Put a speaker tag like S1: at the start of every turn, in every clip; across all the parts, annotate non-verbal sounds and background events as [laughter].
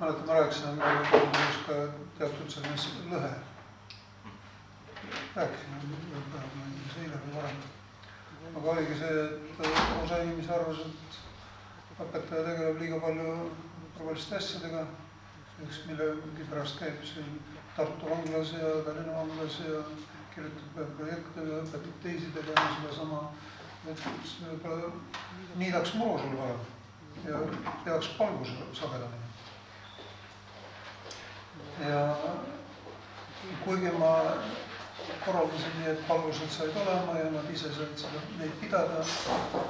S1: mäletan, ma rääkisin kodus ka teatud selline lõhe. rääkisin võib-olla eile või varem. aga oligi see, et osa inimesi arvas, et õpetaja tegeleb liiga palju turvaliste asjadega, üks, mille pärast käib siin Tartu vanglas ja Tallinna vanglas ja kirjutab projekte ja õpetab teisi tegema sedasama. et võib-olla niidaks muru sul varem ja peaks palgu sagedamini. Ja kuigi ma korraldasin nii, et palvused said olema ja nad ise said seda, neid pidada,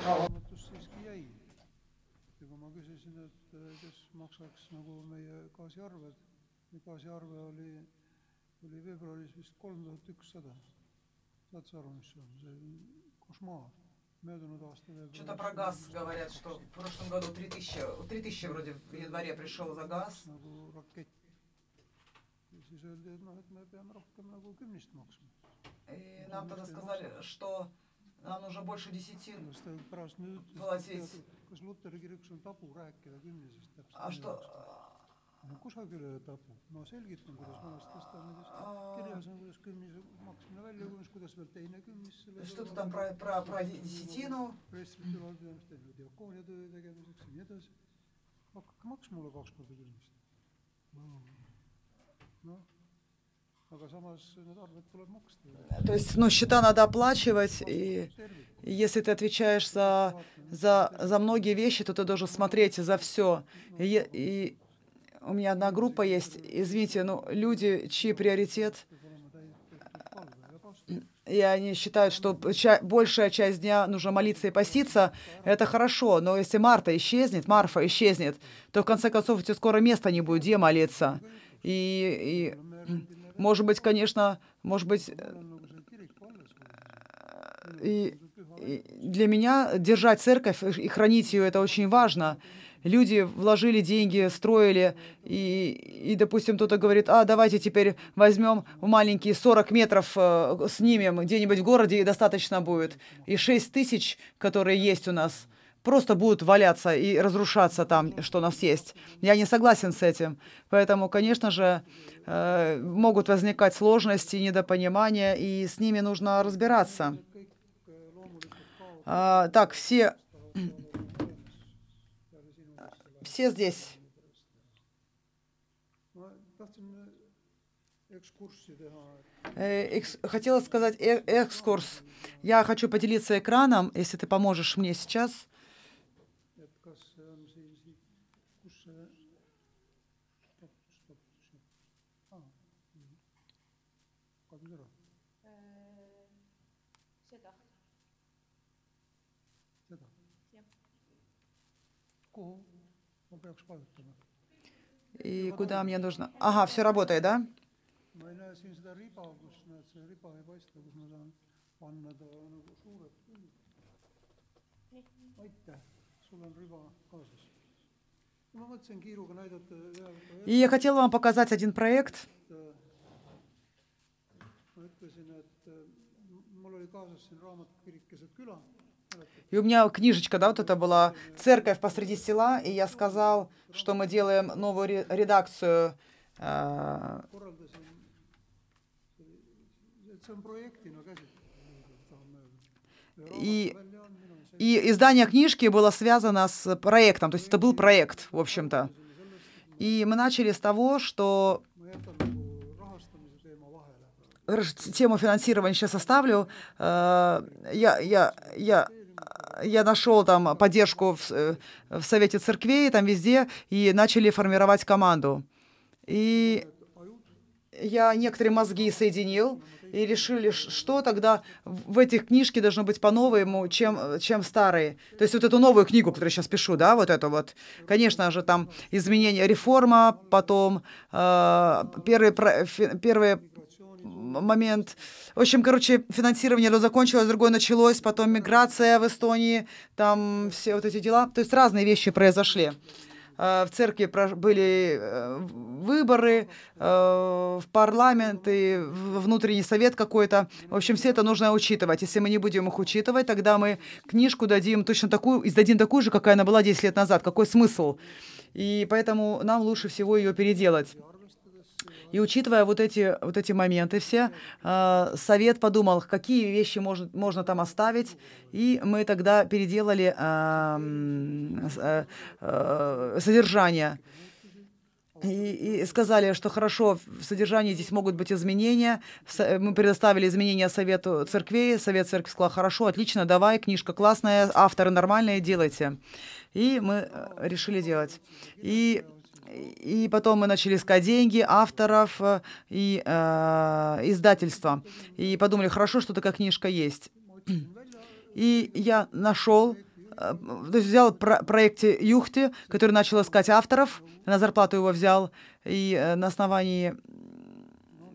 S1: rahunetus siiski jäi. ja kui ma küsisin, et kes maksaks nagu meie gaasiarved, gaasiarve oli, oli veebruaris vist kolm tuhat ükssada. saad sa aru, mis see on, see on košmaar
S2: Что-то про газ говорят, что в прошлом году 3000, 3000 вроде в январе пришел за газ. И нам тогда сказали, что нам нужно больше десятин платить. А что,
S1: no kusagile tapub, ma selgitan, kuidas vanasti testamendis kirjas on, kuidas kümnise maksmine välja kujunes, kuidas veel teine kümnis selle
S2: Что-то там про, про, про десятину.
S1: preestrite ülalpidamist, teine diakooniatöö tegemiseks ja nii edasi. hakake maksma mulle kaks korda kümnist. noh, aga samas need arved tuleb maksta.
S2: То есть, ну, счета надо оплачивать, и если ты отвечаешь за, за, за многие вещи, то ты должен смотреть за все. И, и у меня одна группа есть, извините, ну, люди, чьи приоритет, и они считают, что ча- большая часть дня нужно молиться и поститься, это хорошо, но если Марта исчезнет, Марфа исчезнет, то в конце концов у тебя скоро места не будет, где молиться. И, и может быть, конечно, может быть, и, и для меня держать церковь и хранить ее, это очень важно люди вложили деньги, строили, и, и допустим, кто-то говорит, а, давайте теперь возьмем маленькие 40 метров, э, снимем где-нибудь в городе, и достаточно будет. И 6 тысяч, которые есть у нас, просто будут валяться и разрушаться там, что у нас есть. Я не согласен с этим. Поэтому, конечно же, э, могут возникать сложности, недопонимания, и с ними нужно разбираться. А, так, все [clears throat] все здесь. Э, хотела сказать э экскурс. Я хочу поделиться экраном, если ты поможешь мне сейчас. И куда мне нужно? Ага, все работает, да? И я хотел вам показать один проект. И у меня книжечка, да, вот это была «Церковь посреди села», и я сказал, что мы делаем новую редакцию. Э, и, и издание книжки было связано с проектом, то есть это был проект, в общем-то. И мы начали с того, что тему финансирования сейчас оставлю. Э, я, я, я я нашел там поддержку в, э, в Совете церквей, там везде, и начали формировать команду. И я некоторые мозги соединил, и решили, что тогда в этих книжке должно быть по-новому, чем, чем старые. То есть вот эту новую книгу, которую я сейчас пишу, да, вот эту вот, конечно же, там изменения, реформа, потом э, первые, первые момент. В общем, короче, финансирование закончилось, другое началось, потом миграция в Эстонии, там все вот эти дела. То есть разные вещи произошли. Э, в церкви были э, выборы э, в парламент и внутренний совет какой-то. В общем, все это нужно учитывать. Если мы не будем их учитывать, тогда мы книжку дадим точно такую, издадим такую же, какая она была 10 лет назад. Какой смысл? И поэтому нам лучше всего ее переделать. И учитывая вот эти, вот эти моменты все, э, совет подумал, какие вещи можно, можно там оставить, и мы тогда переделали э, э, содержание. И, и сказали, что хорошо, в содержании здесь могут быть изменения. Мы предоставили изменения Совету церквей. Совет церкви сказал, хорошо, отлично, давай, книжка классная, авторы нормальные, делайте. И мы решили делать. И и потом мы начали искать деньги, авторов э, и э, издательства. И подумали, хорошо, что такая книжка есть. [clears throat] И я нашел, э, то есть взял про проекте Юхти, который начал искать авторов, на зарплату его взял, и э, на основании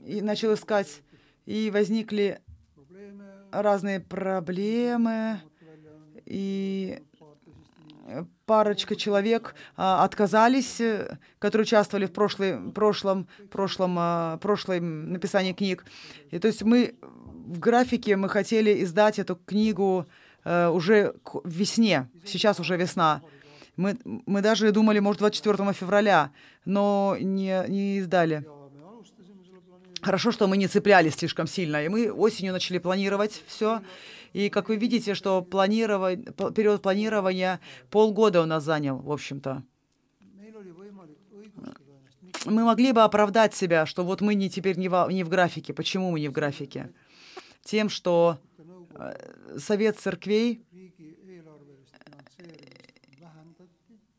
S2: и начал искать, и возникли разные проблемы, и парочка человек а, отказались, э, которые участвовали в прошлой, прошлом, прошлом, а, прошлом написании книг. И то есть мы в графике мы хотели издать эту книгу а, уже к весне. Сейчас уже весна. Мы, мы даже думали, может, 24 февраля, но не, не издали. Хорошо, что мы не цеплялись слишком сильно, и мы осенью начали планировать все. И как вы видите, что планировать, период планирования полгода у нас занял, в общем-то. Мы могли бы оправдать себя, что вот мы не теперь не в, не в графике. Почему мы не в графике? Тем, что э, Совет церквей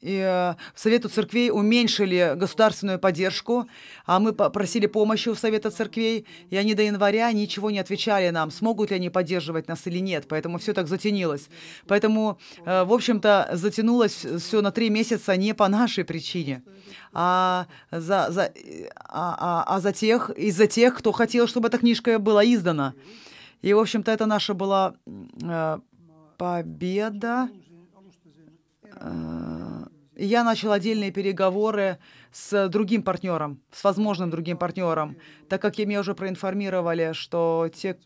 S2: и э, Совету церквей уменьшили государственную поддержку, а мы попросили помощи у Совета церквей, и они до января ничего не отвечали нам, смогут ли они поддерживать нас или нет, поэтому все так затянилось. Поэтому, э, в общем-то, затянулось все на три месяца не по нашей причине, а за, за, а, а, а за тех, из-за тех, кто хотел, чтобы эта книжка была издана. И, в общем-то, это наша была э, победа. Я начал отдельные переговоры с другим партнером, с возможным другим партнером, так как меня уже проинформировали, что те,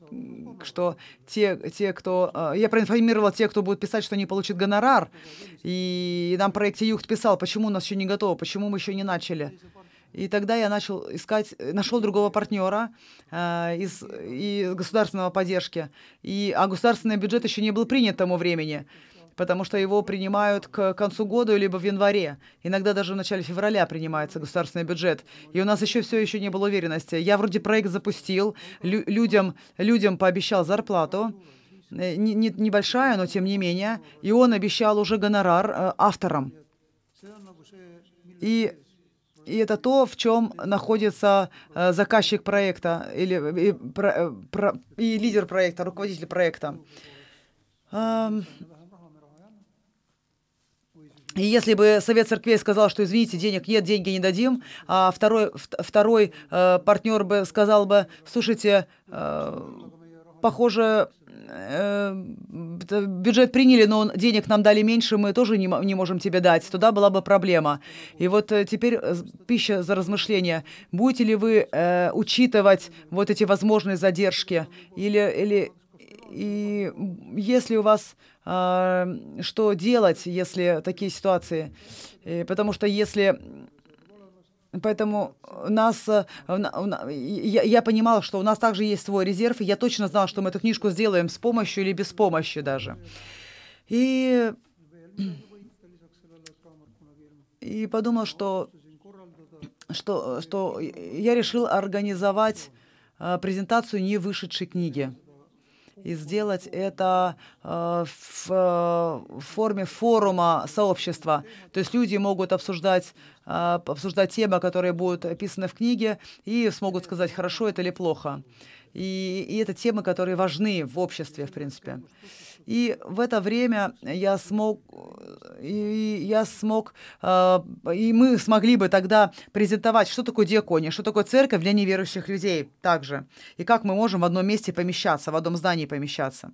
S2: что те, те, кто... Э, я проинформировал тех, кто будет писать, что не получит гонорар, и нам проекте Юхт писал, почему у нас еще не готово, почему мы еще не начали. И тогда я начал искать, нашел другого партнера э, из, из государственного поддержки. И, а государственный бюджет еще не был принят тому времени потому что его принимают к концу года либо в январе. Иногда даже в начале февраля принимается государственный бюджет. И у нас еще все еще не было уверенности. Я вроде проект запустил, лю- людям, людям пообещал зарплату, э, не, не, небольшая, но тем не менее, и он обещал уже гонорар э, авторам. И и это то, в чем находится э, заказчик проекта или и, про, э, про, и лидер проекта, руководитель проекта. Эм, и если бы Совет Церквей сказал, что, извините, денег нет, деньги не дадим, а второй, второй э, партнер бы сказал бы, слушайте, э, похоже, э, бюджет приняли, но денег нам дали меньше, мы тоже не, не можем тебе дать, туда была бы проблема. И вот э, теперь э, пища за размышления. Будете ли вы э, учитывать вот эти возможные задержки? Или, или и если у вас а, что делать, если такие ситуации. И потому что если Поэтому нас, э, я, я понимала, что у нас также есть свой резерв, и я точно знала, что мы эту книжку сделаем с помощью или без помощи даже. И, и подумал, что, что, что я решил организовать э, презентацию не вышедшей книги и сделать это э, в, в форме форума сообщества. То есть люди могут обсуждать, э, обсуждать темы, которые будут описаны в книге, и смогут сказать, хорошо это или плохо. И, и это темы, которые важны в обществе, в принципе. И в это время я смог, и я смог, э, и мы смогли бы тогда презентовать, что такое диакония, что такое церковь для неверующих людей также, и как мы можем в одном месте помещаться, в одном здании помещаться.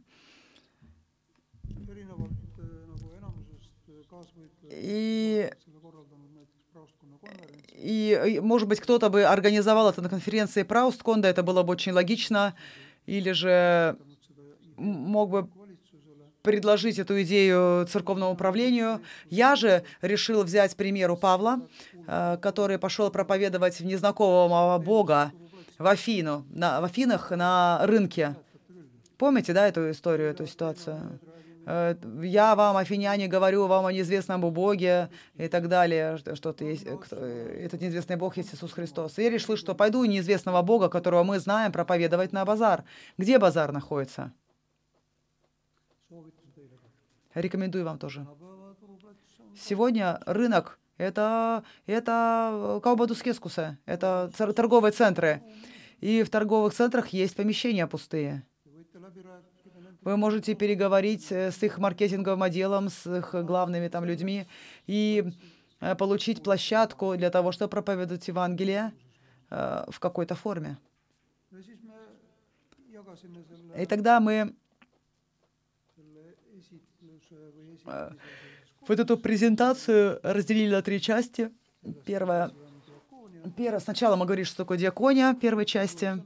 S2: И и, может быть, кто-то бы организовал это на конференции Праустконда, это было бы очень логично, или же мог бы предложить эту идею церковному управлению. Я же решил взять пример у Павла, э, который пошел проповедовать в незнакомого Бога в Афину, на, в Афинах на рынке. Помните, да, эту историю, эту ситуацию? Э, я вам, афиняне, говорю вам о неизвестном Боге и так далее, что-то есть, этот неизвестный Бог есть Иисус Христос. И я решил, что пойду неизвестного Бога, которого мы знаем, проповедовать на базар. Где базар находится? Рекомендую вам тоже. Сегодня рынок это, это Каубадускескуса, это торговые центры. И в торговых центрах есть помещения пустые. Вы можете переговорить э, с их маркетинговым отделом, с их главными там людьми и э, получить площадку для того, чтобы проповедовать Евангелие э, в какой-то форме. И тогда мы вот эту презентацию разделили на три части. Первая, первая сначала мы говорим, что такое диакония первой части.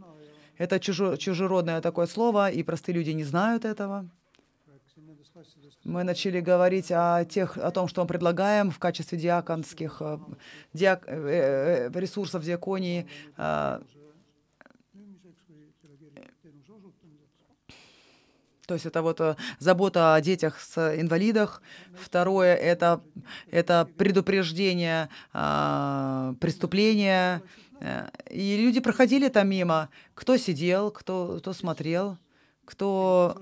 S2: Это чужо, чужеродное такое слово, и простые люди не знают этого. Мы начали говорить о, тех, о том, что мы предлагаем в качестве диаконских э, диак, э, э, ресурсов диаконии. А, То есть это вот э, забота о детях с инвалидах. Второе это это предупреждение э, преступления. И люди проходили там мимо. Кто сидел, кто кто смотрел, кто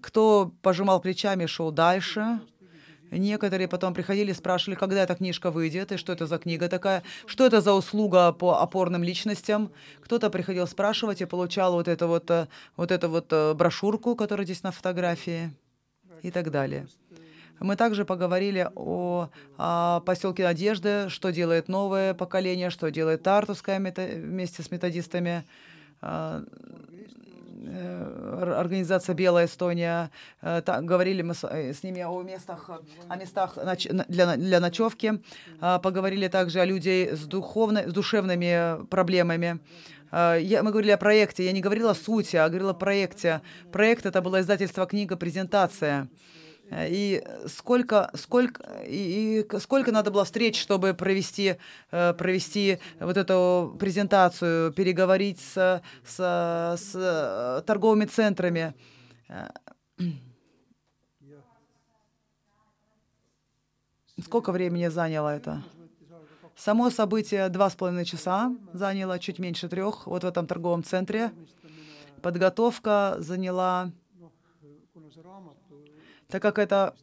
S2: кто пожимал плечами, шел дальше. Некоторые потом приходили, спрашивали, когда эта книжка выйдет, и что это за книга такая, что это за услуга по опорным личностям. Кто-то приходил спрашивать и получал вот эту вот, э, вот эту вот э, брошюрку, которая здесь на фотографии и так далее. Мы также поговорили о, о поселке Надежды, что делает новое поколение, что делает Тартуская вместе с методистами. Э, организация «Белая Эстония». Э, так, говорили мы с, э, с ними о местах, о местах для, для ночевки. Поговорили также о людей с, духовно, с душевными проблемами. Я, мы говорили о проекте. Я не говорила о сути, а говорила о проекте. Проект — это было издательство книга «Презентация». И сколько, сколько, и сколько надо было встреч, чтобы провести, э, провести вот эту презентацию, переговорить с, с, с э, торговыми центрами. Сколько времени заняло это? Само событие два с половиной часа заняло, чуть меньше трех, вот в этом торговом центре. Подготовка заняла так как эта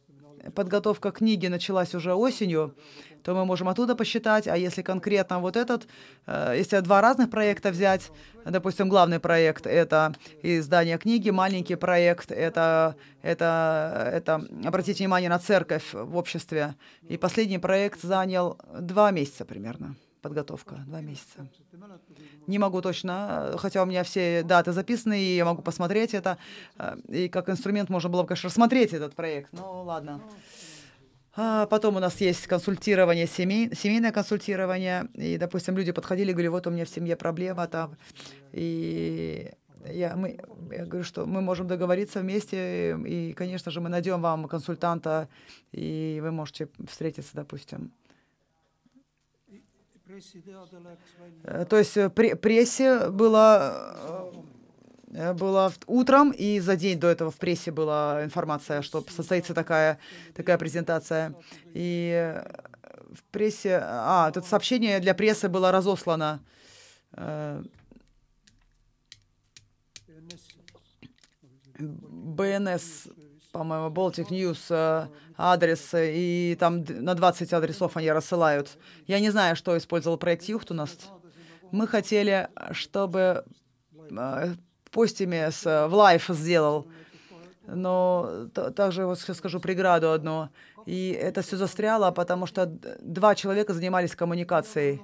S2: подготовка книги началась уже осенью, то мы можем оттуда посчитать, а если конкретно вот этот, э, если два разных проекта взять, допустим, главный проект — это издание книги, маленький проект — это, это, это обратите внимание на церковь в обществе, и последний проект занял два месяца примерно подготовка, два месяца. Не могу точно, хотя у меня все даты записаны, и я могу посмотреть это. Э, и как инструмент можно было бы, конечно, рассмотреть этот проект. Ну, ладно. А потом у нас есть консультирование, семей, семейное консультирование. И, допустим, люди подходили и говорили, вот у меня в семье проблема там. И я, мы, я говорю, что мы можем договориться вместе, и, конечно же, мы найдем вам консультанта, и вы можете встретиться, допустим. Э, то есть э, прессе было, э, было утром, и за день до этого в прессе была информация, что состоится такая, такая презентация. И в прессе... А, это сообщение для прессы было разослано. БНС по-моему, Baltic News э, адрес, и там на 20 адресов они рассылают. Я не знаю, что использовал проект Юхт у нас. Мы хотели, чтобы э, постими с, в лайф сделал, но также вот скажу преграду одну. И это все застряло, потому что два человека занимались коммуникацией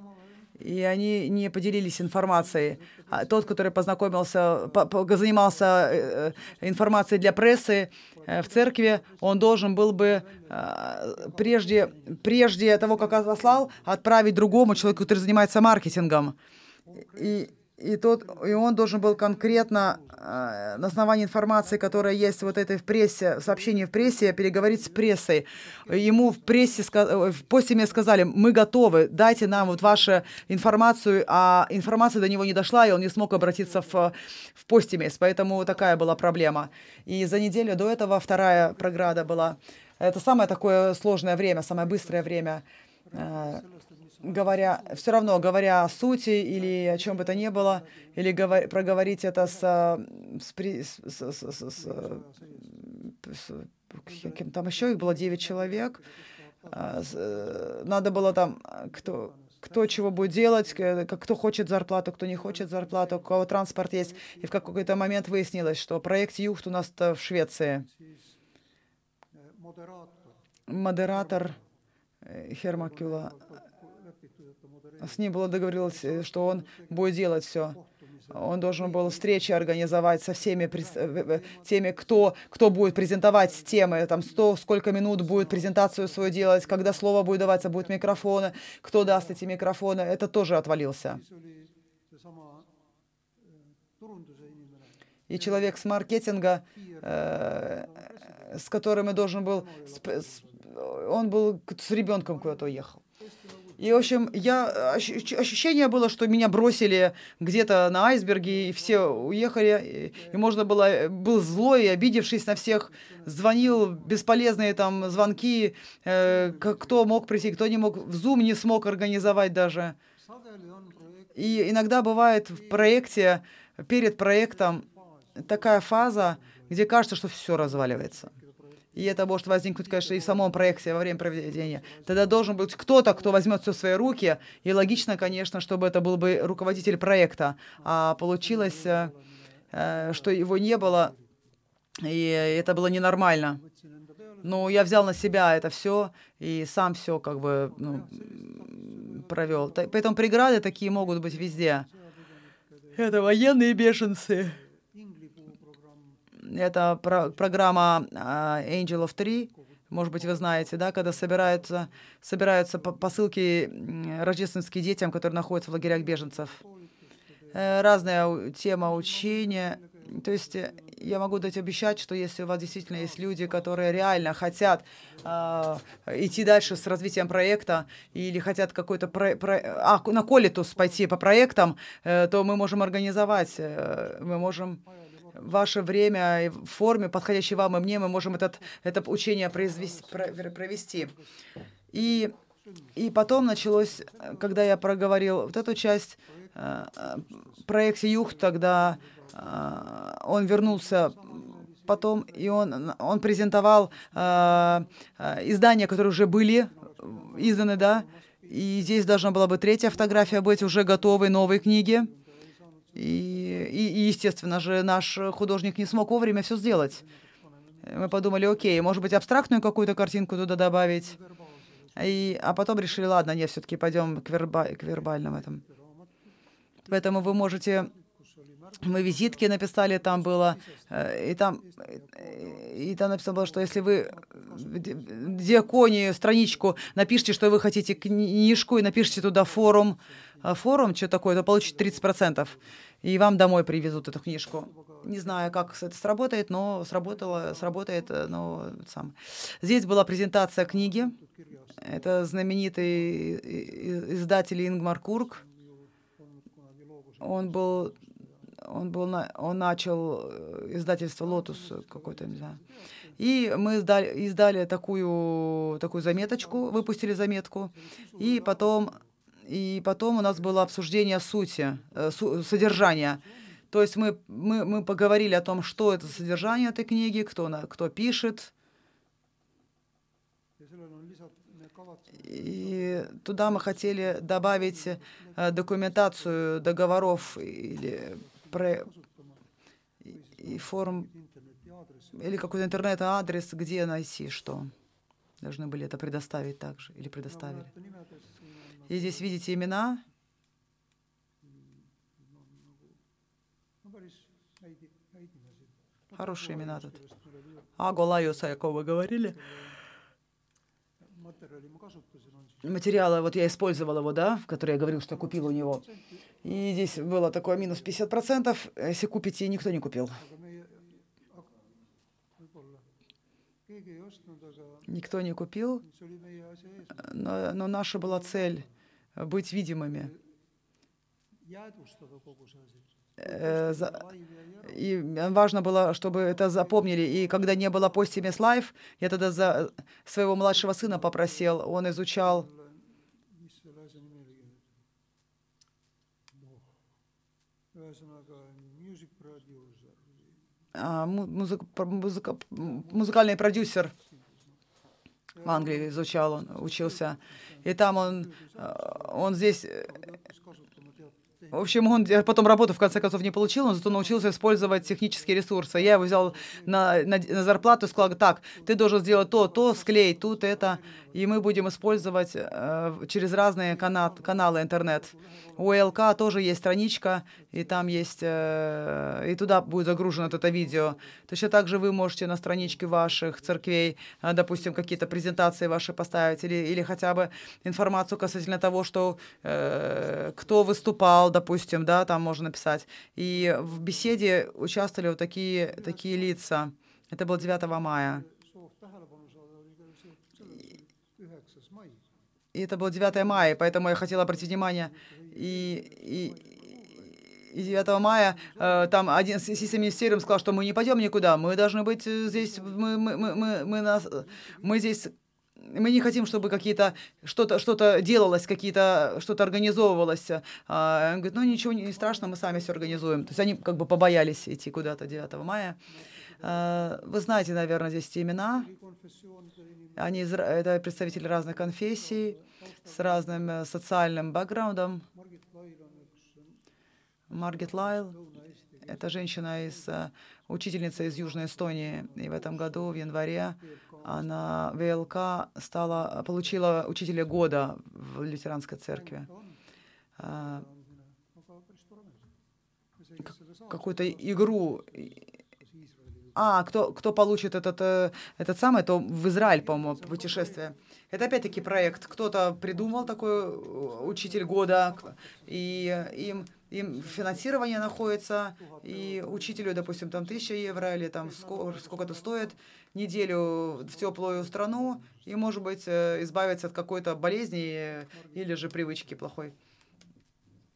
S2: и они не поделились информацией. А тот, который познакомился, по, по, занимался э, э, информацией для прессы э, в церкви, он должен был бы э, прежде, прежде того, как отослал, отправить другому человеку, который занимается маркетингом. И, и, тот, и он должен был конкретно э, на основании информации, которая есть вот этой в прессе, сообщении в прессе, переговорить с прессой. Ему в прессе, в постиме сказали, мы готовы, дайте нам вот вашу информацию, а информация до него не дошла, и он не смог обратиться в, в постимес, поэтому такая была проблема. И за неделю до этого вторая програда была. Это самое такое сложное время, самое быстрое время э, говоря, все равно говоря о сути или о чем бы то ни было, или говор, проговорить это с, с, с, с, с, с, с кем там еще, их было 9 человек, а, надо было там, кто, кто чего будет делать, кто хочет зарплату, кто не хочет зарплату, у кого транспорт есть. И в какой-то момент выяснилось, что проект Юхт у нас в Швеции. Модератор э, Хермакюла с ним было договорилось, э, что он будет делать все. Он должен был встречи организовать со всеми э, теми, кто, кто будет презентовать темы, там, сто, сколько минут будет презентацию свою делать, когда слово будет даваться, будут микрофоны, кто даст эти микрофоны. Это тоже отвалился. И человек с маркетинга, э, с которым я должен был, он был с ребенком куда-то уехал. И, в общем, я, ощущение было, что меня бросили где-то на айсберге, и все уехали, и, и можно было, был злой, обидевшись на всех, звонил бесполезные там звонки, э, кто мог прийти, кто не мог, в Zoom не смог организовать даже. И иногда бывает в проекте, перед проектом такая фаза, где кажется, что все разваливается и это может возникнуть, конечно, и в самом проекте во время проведения, тогда должен быть кто-то, кто возьмет все в свои руки, и логично, конечно, чтобы это был бы руководитель проекта. А получилось, э, э, что его не было, и это было ненормально. Но я взял на себя это все и сам все как бы ну, провел. Поэтому преграды такие могут быть везде. Это военные бешенцы. Это про программа а, Angel of Three. Может быть, вы знаете, да, когда собираются, собираются посылки рождественские детям, которые находятся в лагерях беженцев. Э, разная тема учения. То есть э, я могу дать обещать, что если у вас действительно есть люди, которые реально хотят э, идти дальше с развитием проекта или хотят какой-то про, про, а, на колитус пойти по проектам, э, то мы можем организовать, э, мы можем ваше время в форме, подходящей вам и мне, мы можем этот, это учение произвести, провести. И, и потом началось, когда я проговорил вот эту часть, э, проекте Юх, тогда э, он вернулся потом, и он, он презентовал э, издания, которые уже были изданы, да, и здесь должна была бы третья фотография быть уже готовой новой книги. И, и, естественно же, наш художник не смог вовремя все сделать. Мы подумали, окей, может быть, абстрактную какую-то картинку туда добавить. И, а потом решили, ладно, нет, все-таки пойдем к, верба, к вербальным этому. Поэтому вы можете... Мы визитки написали, там было, э, и там, и там написано было, что если вы диаконию, страничку, напишите, что вы хотите книжку, и напишите туда форум, э, форум, что такое, то получите 30% и вам домой привезут эту книжку. Не знаю, как это сработает, но сработало, сработает, э, но сам. Здесь была презентация книги. Это знаменитый издатель Ингмар Курк. Он был, он был, он начал э, издательство Лотус какой-то, не знаю. И мы издали, издали такую, такую заметочку, выпустили заметку, и потом и потом у нас было обсуждение сути, э, содержания. То есть мы, мы, мы поговорили о том, что это содержание этой книги, кто, кто пишет. И туда мы хотели добавить э, документацию договоров или про, и форм или какой-то интернет-адрес, где найти что. Должны были это предоставить также или предоставили. И здесь видите имена. Хорошие имена тут. Аго Лайоса, о ком вы говорили. материала, вот я использовал его, да, в который я говорил, что купил у него. И здесь было такое минус 50%. Если купите, никто не купил. Никто не купил, но, но наша была цель быть видимыми. Э, И важно было, чтобы это запомнили. И когда не было Postimees Live, я тогда за своего младшего сына попросил, он изучал. А, музык- музыка- м, музыкальный продюсер в Англии изучал, он учился. И там он, э, он здесь э, В общем, он потом работу в конце концов не получил, но зато научился использовать технические ресурсы. Я его взял на, на, на зарплату и сказал, так, ты должен сделать то, то, склей, тут это, и мы будем использовать э, через разные кана- каналы интернет. У ЛК тоже есть страничка, и там есть, э, и туда будет загружено это видео. Точно так же вы можете на страничке ваших церквей, э, допустим, какие-то презентации ваши поставить, или, или хотя бы информацию касательно того, что э, кто выступал, допустим, да, там можно написать. И в беседе участвовали вот такие, такие лица. Это было 9 мая.
S1: soov tähelepanu saada oli ka see, selles üheksas mai.
S2: И это было 9 мая, поэтому я хотела обратить внимание. И, и, и 9 мая э, там один системный министериум сказал, что мы не пойдем никуда, мы должны быть э, здесь, мы, мы, мы, мы, мы, нас, мы здесь мы не хотим, чтобы какие-то что-то что-то делалось, какие-то что-то организовывалось. А, он говорит, ну ничего не страшно, мы сами все организуем. То есть они как бы побоялись идти куда-то 9 мая. А, Вы знаете, наверное, здесь эти имена. Они это представители разных конфессий с разным э, социальным бэкграундом. Маргет Лайл это женщина из э, учительница из Южной Эстонии. И в этом году, в январе, она ВЛК стала, получила учителя года в лютеранской церкви.
S1: saab,
S2: Какую-то игру. А, кто, кто получит этот, э, этот самый, то в Израиль, по-моему, путешествие. Это опять-таки проект. Кто-то придумал такой э, учитель года, и им, им финансирование находится, и учителю, допустим, там тысяча евро или там ско- сколько-то стоит неделю в теплую страну, и, может быть, э, избавиться от какой-то болезни э, или же привычки плохой.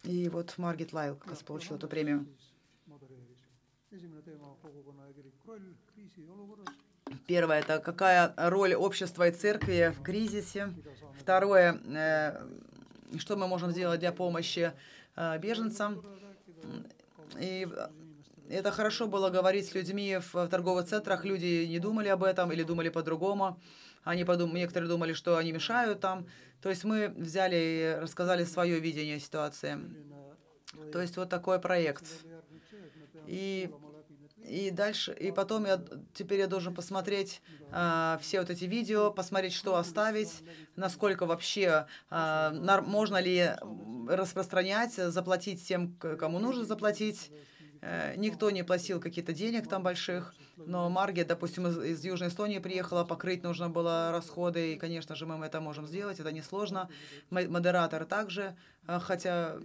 S2: И вот Маргет Лайл как раз получила эту премию. Первое это какая роль общества и церкви в кризисе. Второе, э, что мы можем сделать для помощи э, беженцам. И это хорошо было говорить с людьми в торговых центрах. Люди не думали об этом или думали по-другому. Они подум... Некоторые думали, что они мешают там. То есть мы взяли и рассказали свое видение ситуации. То есть вот такой проект. И, и дальше, и потом я теперь я должен посмотреть а, все вот эти видео, посмотреть, что оставить, насколько вообще а, нар- можно ли распространять, заплатить тем, кому нужно заплатить. Э, Никто не платил какие-то денег там больших, но Маргет, допустим, из, из Южной Эстонии приехала, покрыть нужно было расходы, и, конечно же, мы это можем сделать, это несложно. Мо- Модератор также, а, хотя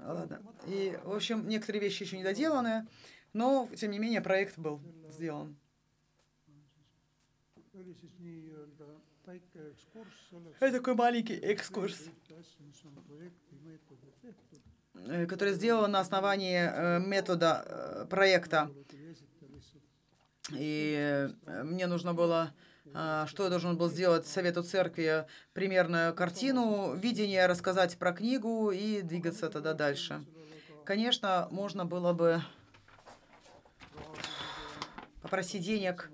S2: Ладно. И, в общем, некоторые вещи еще не доделаны, но, тем не менее, проект был сделан.
S1: selleks,
S2: Это такой маленький экскурс, э, который сделан на основании э, метода э, проекта. И э, мне нужно было, что я должен был сделать Совету Церкви, примерную картину, видение, рассказать про книгу и двигаться тогда дальше. Конечно, можно было бы попросить денег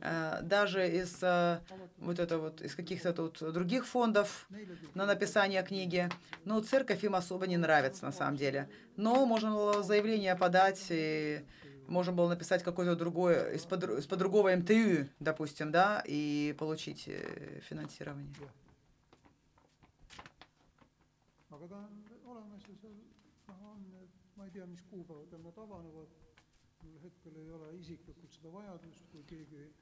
S2: э, даже из э, вот это вот из каких-то тут других фондов на написание книги. Но церковь им особо не нравится на самом деле. Но можно было заявление подать, и можно было написать какое-то другое, из-под, из-под другого МТУ, допустим, да, и получить э, финансирование.
S1: mul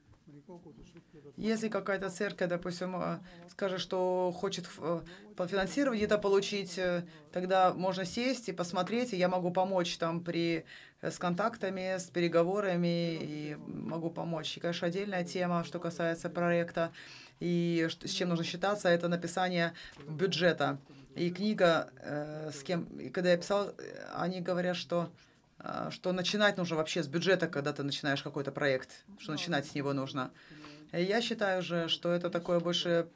S2: Если какая-то церковь, допустим, э, скажет, что хочет э, финансирование это получить, э, тогда можно сесть и посмотреть, и я могу помочь там при, с контактами, с переговорами, и могу помочь. И, конечно, отдельная тема, что касается проекта, и с чем нужно считаться, это написание бюджета. И книга, с кем, когда я писал, они говорят, что что начинать нужно вообще с бюджета, когда ты начинаешь какой-то проект, что начинать с него нужно. Я считаю же, что это такой больше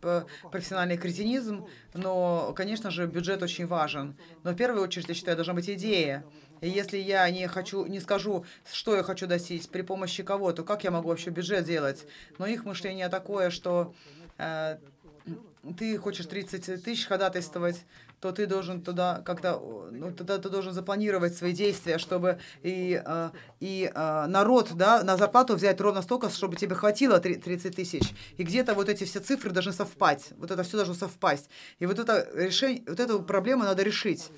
S2: профессиональный кретинизм, но, конечно же, бюджет очень важен. Но в первую очередь, я считаю, должна быть идея. И если я не хочу, не скажу, что я хочу достичь, при помощи кого, то как я могу вообще бюджет делать? Но их мышление такое, что э, ты хочешь 30 тысяч ходатайствовать, то ты должен туда как-то, ну, тогда ты должен запланировать свои действия, чтобы и, а, и а, народ, да, на зарплату взять ровно столько, чтобы тебе хватило 30 тысяч. И где-то вот эти все цифры должны совпасть. Вот это все должно совпасть. И вот это решение, вот эту проблему надо решить.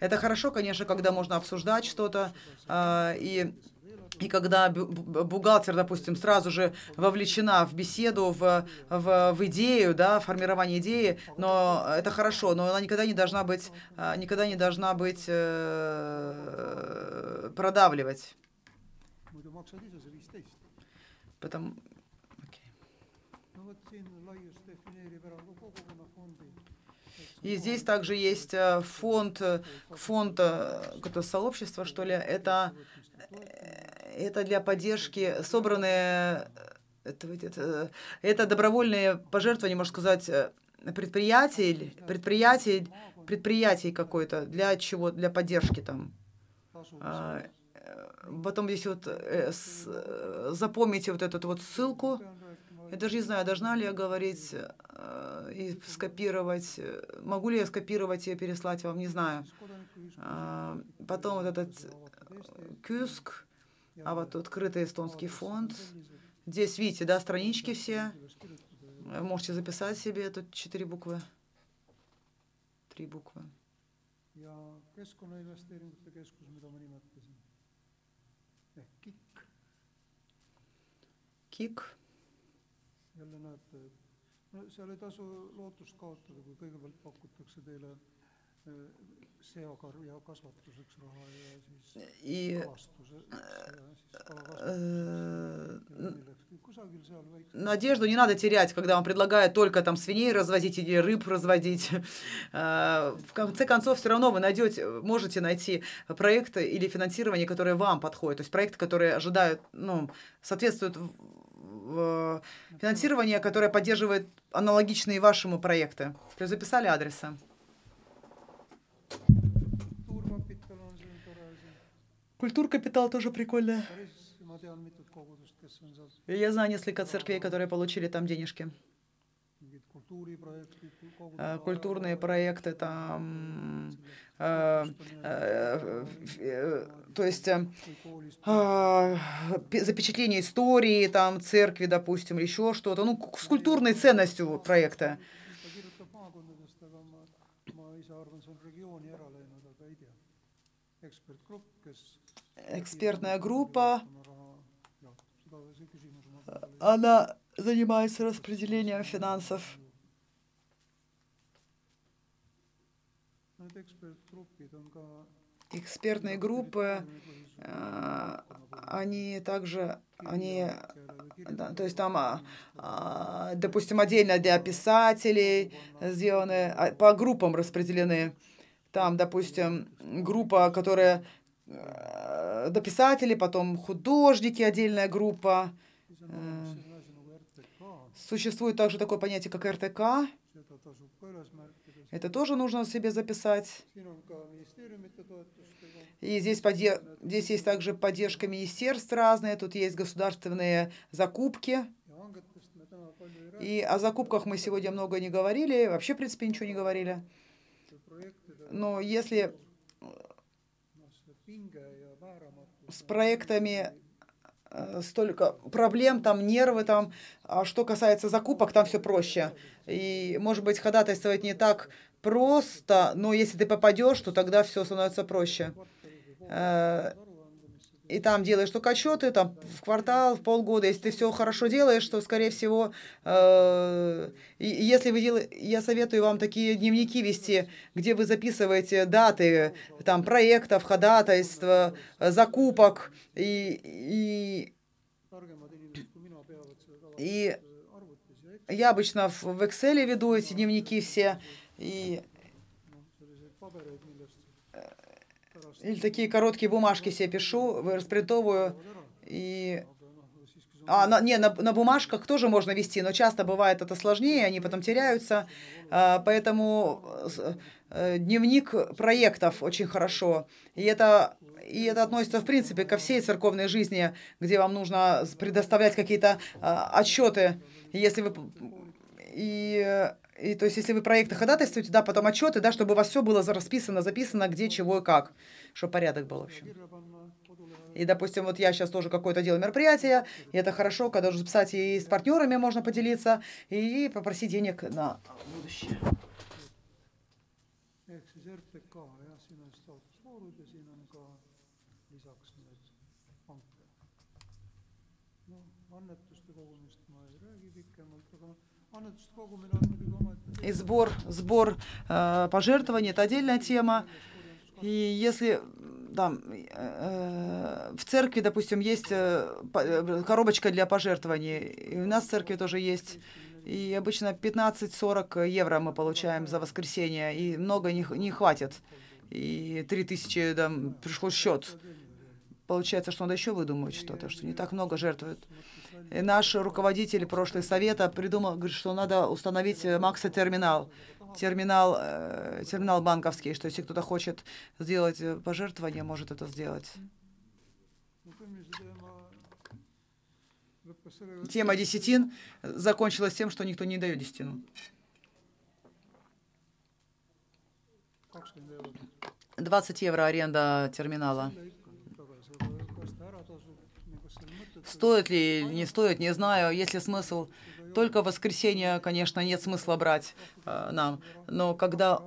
S2: Это хорошо, конечно, когда можно обсуждать что-то а, и и когда бухгалтер, допустим, сразу же вовлечена в беседу, в, в, в идею, да, формирование идеи, но это хорошо, но она никогда не должна быть, а, никогда не должна быть э, продавливать. Потому... И здесь также есть э, фонд, э, фонд какое-то сообщество, что ли, это это для поддержки собранные, это, это, это добровольные пожертвования, можно сказать, э, предприятий, предприятий, предприятий какой-то, для чего, для поддержки там. А, э, потом здесь вот э, запомните вот эту вот ссылку. Я даже не знаю, должна ли я говорить э, и скопировать, могу ли я скопировать и переслать вам, не знаю. А, потом вот этот Кюск, а вот открытый эстонский фонд. Здесь, видите, да, странички все. Можете записать себе тут четыре буквы. Три буквы. KIK. jälle näete, no seal ei tasu lootust kaotada, kui kõigepealt pakutakse teile seakasvatuseks raha ja siis и, kusagil seal Надежду не надо терять, когда вам предлагают только там свиней разводить или рыб разводить. В конце концов, все равно вы найдете, можете найти проекты или финансирование, которое вам подходит. То есть проекты, которые ожидают, ну, соответствуют финансирование, которое поддерживает аналогичные вашему проекты. То есть записали адреса. Культур-капитал тоже прикольно. Я знаю несколько церквей, которые получили там денежки. Э, культурные проекты там, э, э, то есть запечатление истории там церкви, допустим, еще что-то, ну с культурной ценностью проекта. Экспертная группа, она занимается распределением финансов. Экспертные группы, э, они также, они, то есть там, а, а, допустим, отдельно для писателей сделаны, а, по группам распределены. Там, допустим, группа, которая Э, до писателей, потом художники, отдельная группа. Э, существует также такое понятие, как РТК. Это тоже нужно себе записать. И здесь, подде... здесь есть также поддержка министерств разные, тут есть государственные закупки. И о закупках мы сегодня много не говорили, вообще, в принципе, ничего не говорили. Но если с проектами э, столько проблем, там нервы, там, а что касается закупок, там все проще. И, может быть, ходатайствовать не так просто, но если ты попадешь, то тогда все становится проще. Э, и там делаешь только отчеты, там в квартал, в полгода. Если ты все хорошо делаешь, то, скорее всего, э, если вы делаете, я советую вам такие дневники вести, где вы записываете даты там проектов, ходатайств, закупок и, и и я обычно в Excel веду эти дневники все. И или такие короткие бумажки себе пишу, распринтовываю. И... А, на, не, на, на бумажках тоже можно вести, но часто бывает это сложнее, они потом теряются. А, поэтому э, дневник проектов очень хорошо. И это, и это относится, в принципе, ко всей церковной жизни, где вам нужно предоставлять какие-то а, отчеты. Если вы... И и то есть, если вы проекты ходатайствуете, да, потом отчеты, да, чтобы у вас все было расписано, записано, где, чего и как, чтобы порядок был, в общем. И, допустим, вот я сейчас тоже какое-то делаю мероприятие, и это хорошо, когда уже записать и с партнерами можно поделиться, и попросить денег на будущее. И сбор, сбор э, пожертвований – это отдельная тема. И если там, э, в церкви, допустим, есть э, э коробочка для пожертвований, и у нас в церкви тоже есть, и обычно 15-40 евро мы получаем за воскресенье, и много не, не хватит. И 3000 там, пришел счет. Получается, что надо еще выдумывать что-то, что не так много жертвуют. И наш руководитель прошлый совета придумал, говорит, что надо установить э, Макса-терминал. Терминал, э, терминал банковский, что если кто-то хочет сделать э, пожертвование, может это сделать. Тема десятин закончилась тем, что никто не дает десятину. 20 евро аренда терминала. Стоит ли, не стоит, не знаю. Есть ли смысл? Только воскресенье, конечно, нет смысла брать э, нам. Но когда,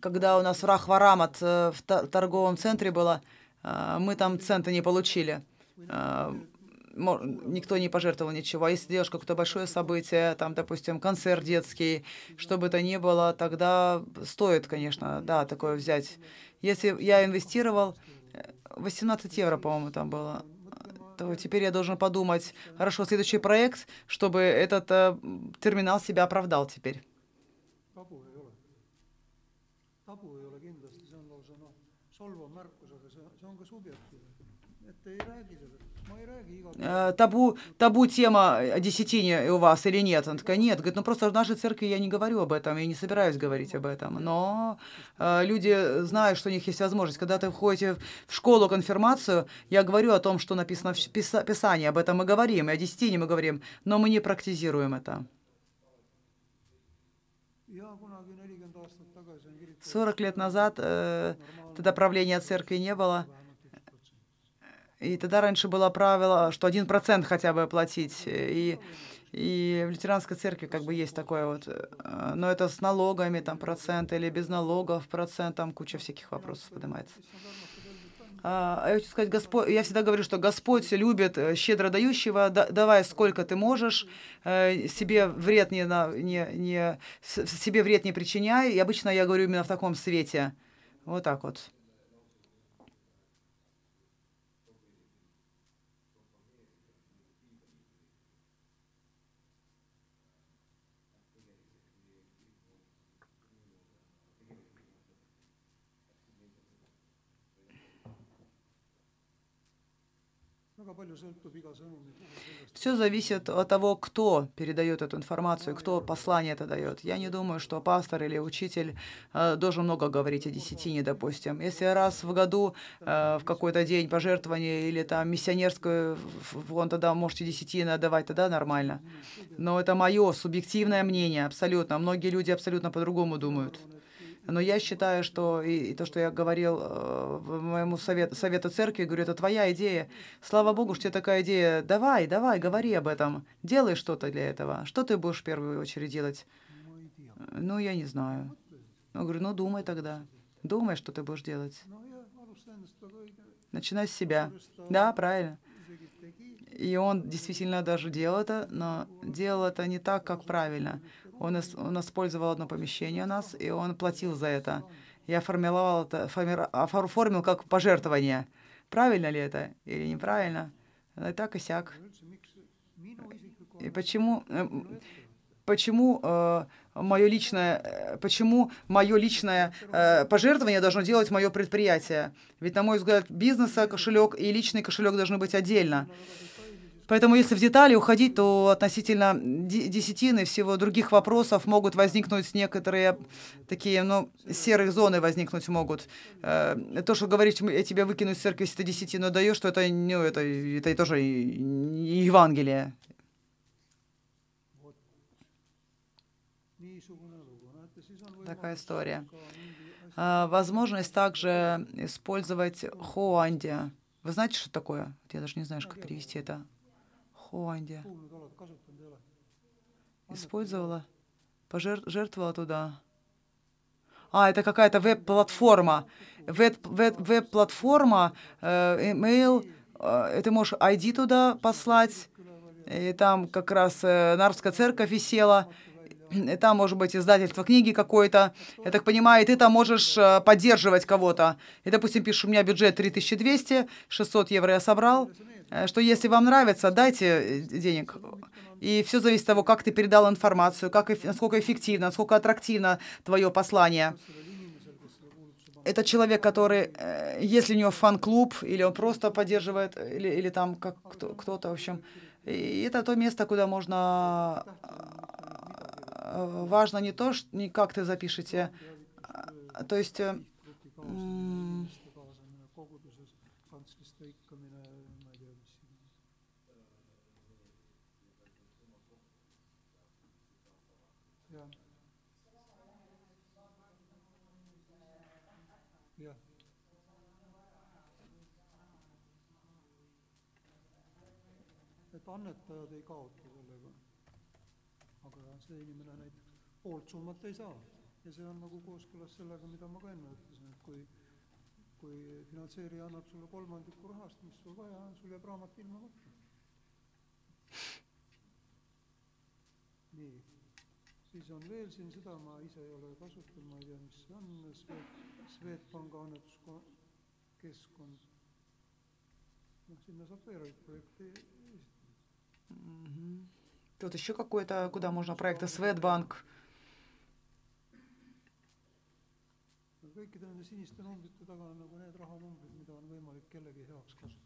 S2: когда у нас в Рахварамат э, в торговом центре было, э, мы там цента не получили. Э, никто не пожертвовал ничего. А если делаешь какое-то большое событие, там, допустим, концерт детский, что бы то ни было, тогда стоит, конечно, да, такое взять. Если я инвестировал, 18 э, евро, по-моему, там было то теперь я должен подумать, хорошо, следующий проект, чтобы этот э, терминал себя оправдал теперь. Э, табу, табу тема о десятине у вас или нет? Он такая, нет. Говорит, ну просто в нашей церкви я не говорю об этом, я не собираюсь говорить об этом. Но э, люди знают, что у них есть возможность. Когда ты входите в школу конфирмацию, я говорю о том, что написано в Писании, об этом мы говорим, и о десятине мы говорим, но мы не практизируем это. 40 лет назад э, тогда правления церкви не было. И тогда раньше было правило, что один процент хотя бы платить. И, и в лютеранской церкви как бы есть такое вот, э, но это с налогами, там, процент, или без налогов, процент, там куча всяких вопросов поднимается. А, а я хочу сказать, Господь, я всегда говорю, что Господь любит э, щедро дающего, да, давай сколько ты можешь, э, себе вред не, не, не, себе вред не причиняй. И обычно я говорю именно в таком свете. Вот так вот. Все зависит от того, кто передает эту информацию, кто послание это дает. Я не думаю, что пастор или учитель э, должен много говорить о десятине, допустим. Если раз в году э, в какой-то день пожертвования или там миссионерскую, вон тогда можете десятины отдавать, тогда нормально. Но это мое субъективное мнение, абсолютно. Многие люди абсолютно по-другому думают. Но я считаю, что и, и то, что я говорил э, моему совет, совету церкви, говорю, это твоя идея. Слава Богу, что у тебя такая идея. Давай, давай, говори об этом. Делай что-то для этого. Что ты будешь в первую очередь делать? Ну, я не знаю. Я говорю, ну, думай тогда. Думай, что ты будешь делать. Начинай с себя. Да, правильно. И он действительно даже делал это, но делал это не так, как правильно. Он, он использовал одно помещение у нас, и он платил за это. Я формировал это, оформил как пожертвование. Правильно ли это или неправильно? И так и сяк. И почему, э, почему э, мое личное, э, почему мое личное э, пожертвование должно делать мое предприятие? Ведь, на мой взгляд, бизнеса кошелек и личный кошелек должны быть отдельно. Поэтому если в детали уходить, то относительно десятины всего других вопросов могут возникнуть некоторые такие, ну, серые зоны возникнуть могут. Э, то, что говорить, я тебя выкину из церкви, если ты десятину даешь, то это, ну, это, это тоже Евангелие. Такая история. А, возможность также использовать хоанди. Вы знаете, что такое? Я даже не знаю, как перевести это. Хуанди. Использовала, пожертвовала туда. А, это какая-то веб-платформа. Веб-платформа, э, email, э, ты можешь ID туда послать, и там как раз э, Нарвская церковь висела, и там может быть издательство книги какой-то, я так понимаю, и ты там можешь э, поддерживать кого-то. И, допустим, пишешь, у меня бюджет 3200, 600 евро я собрал, что если вам нравится, дайте э, денег. И все зависит от того, как ты передал информацию, как, насколько эффективно, насколько аттрактивно твое послание. Это человек, который, э, если у него фан-клуб, или он просто поддерживает, или, или там как кто, кто-то, в общем. И это то место, куда можно... Важно не то, не как ты запишете, а, то есть
S1: et annetajad ei kaota sellega. aga see inimene näiteks poolt summat ei saa ja see on nagu kooskõlas sellega, mida ma ka enne ütlesin, et kui kui finantseerija annab sulle kolmandiku rahast, mis sul vaja on, sul jääb raamat ilma maksu. nii, siis on veel siin, seda ma ise ei ole kasutanud, ma ei tea, mis see on, Swed, Swedbanka annetuskeskkond. noh, sinna saab veel projekte esitada.
S2: Тут еще какой-то, куда можно проекты Светбанк.
S1: kõikide nende siniste numbrite taga on nagu need rahanumbrid, mida on võimalik kellegi heaks kasutada.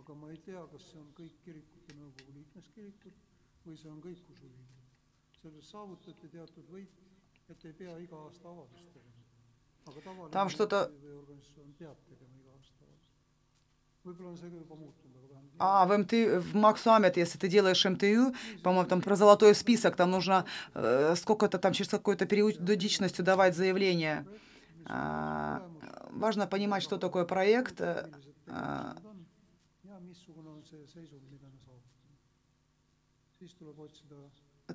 S1: aga ma ei tea, kas see on kõik kirikute nõukogu liikmeskirikud või see on kõik usuühingud. sellest saavutati teatud võit это ei pea iga aasta avaldust tegema. aga tavaline
S2: Там что-то...
S1: organisatsioon peab tegema iga aasta avaldust. Võib-olla on see ka juba muutunud, aga vähemalt...
S2: А, в МТУ, в Максуамет, если ты делаешь МТУ, по-моему, там про золотой список, там нужно э, сколько-то там через какую-то периодичностью давать заявление. А, важно понимать, что такое проект. А, siis tuleb otsida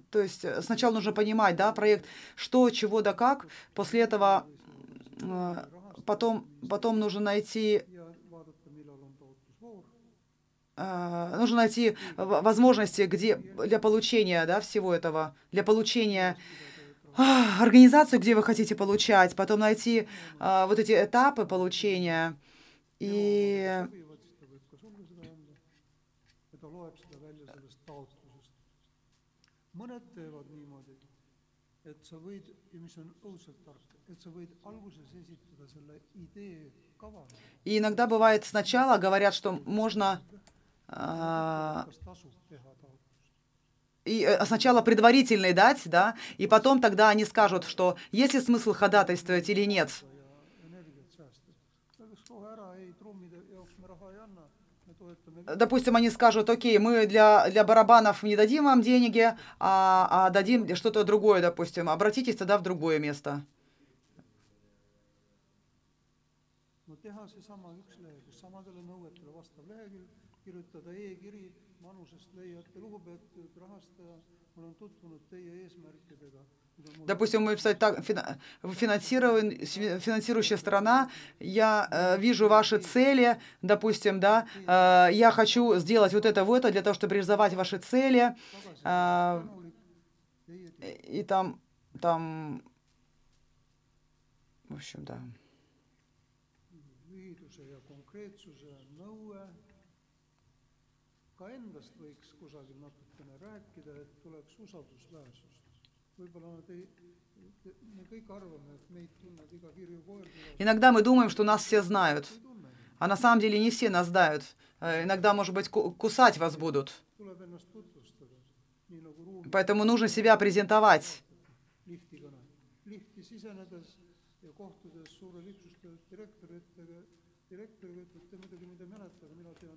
S2: то есть э, сначала нужно понимать, да, проект, что, чего, да как, после этого э, потом, потом нужно найти э, нужно найти возможности где, для получения да, всего этого, для получения организацию, где вы хотите получать, потом найти вот эти этапы получения. И mõned teevad niimoodi, et sa võid, ja mis on õudselt tark, et sa võid alguses esitada selle idee kava. И иногда бывает сначала говорят, что можно а, и э, сначала предварительный дать, да, и потом тогда они скажут, что есть ли смысл ходатайствовать или нет. Допустим, они скажут, окей, мы для, для барабанов не дадим вам деньги, а, а дадим что-то другое, допустим. Обратитесь тогда в другое место.
S1: manusest leiate, lugupeetud rahastaja, ma olen tutvunud teie eesmärkidega.
S2: Допустим, мы писать так, финансирующая сторона, я э, вижу ваши цели, допустим, да, э, я хочу сделать вот это, вот это для того, чтобы реализовать ваши цели, э, и там, там, в общем, да.
S1: ka endast võiks kusagil natukene rääkida, et tuleks usaldusväärsust.
S2: Иногда мы думаем, что нас все знают, а на самом деле не все нас знают. Э, Иногда, может быть, ку- кусать вас будут. Поэтому нужно себя презентовать.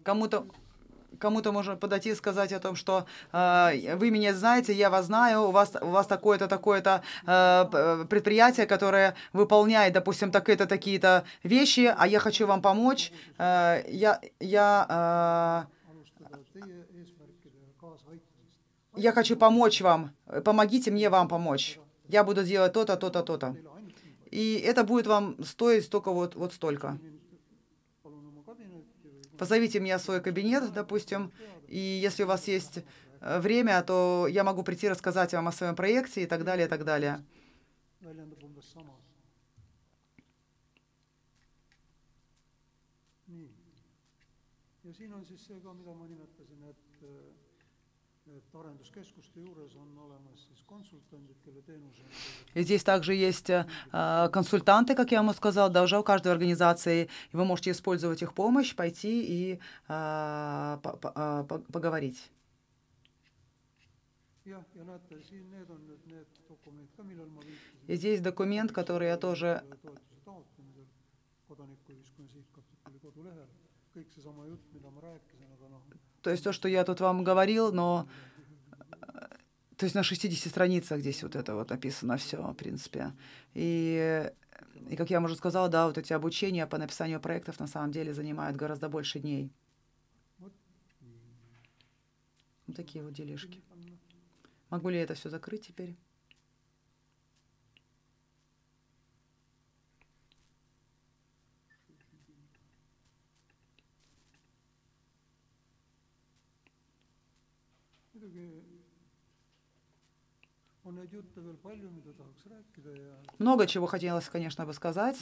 S2: Кому-то кому-то можно подойти и сказать о том, что э, вы меня знаете, я вас знаю, у вас, у вас такое-то, такое-то э, п- предприятие, которое выполняет, допустим, такие-то, такие-то вещи, а я хочу вам помочь. Э, я, я, э, я хочу помочь вам. Помогите мне вам помочь. Я буду делать то-то, то-то, то-то. И это будет вам стоить только вот, вот столько. Позовите меня в свой кабинет, допустим, и если у вас есть э, время, то я могу прийти рассказать вам о своем проекте и так далее, и так далее.
S1: ja siin on siis see ka, mida ma nimetasin, et, et arenduskeskuste juures on olemas siis konsultandid, kelle teenus on
S2: И здесь также есть э, э, консультанты, как я вам сказал, да, уже у каждой организации, и вы можете использовать их помощь, пойти и э, по- по- э, по- поговорить. И здесь документ, который я тоже
S1: kõik seesama jutt, mida ma rääkisin,
S2: То есть то, что я тут вам говорил, но э, то есть на 60 страницах здесь вот это вот написано все, в принципе. И, и как я уже сказала, да, вот эти обучения по написанию проектов на самом деле занимают гораздо больше дней. Вот такие вот делишки. Могу ли я это все закрыть теперь?
S1: muidugi on neid jutte veel palju, mida tahaks rääkida ja
S2: Много чего хотелось, конечно, бы сказать.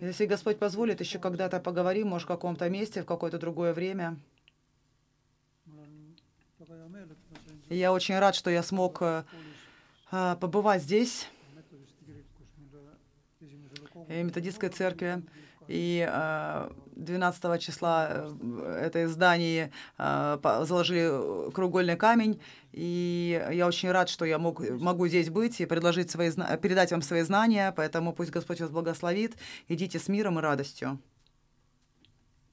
S2: Если Господь позволит, еще когда-то поговорим, может, в каком-то месте, в какое-то другое время. И я очень рад, что я смог э, э, побывать здесь, э, методистской церкви. И э, 12 числа э, это здание э, по- заложили кругольный камень. И я очень рад, что я мог, могу здесь быть и предложить свои, передать вам свои знания. Поэтому пусть Господь вас благословит. Идите с миром и радостью.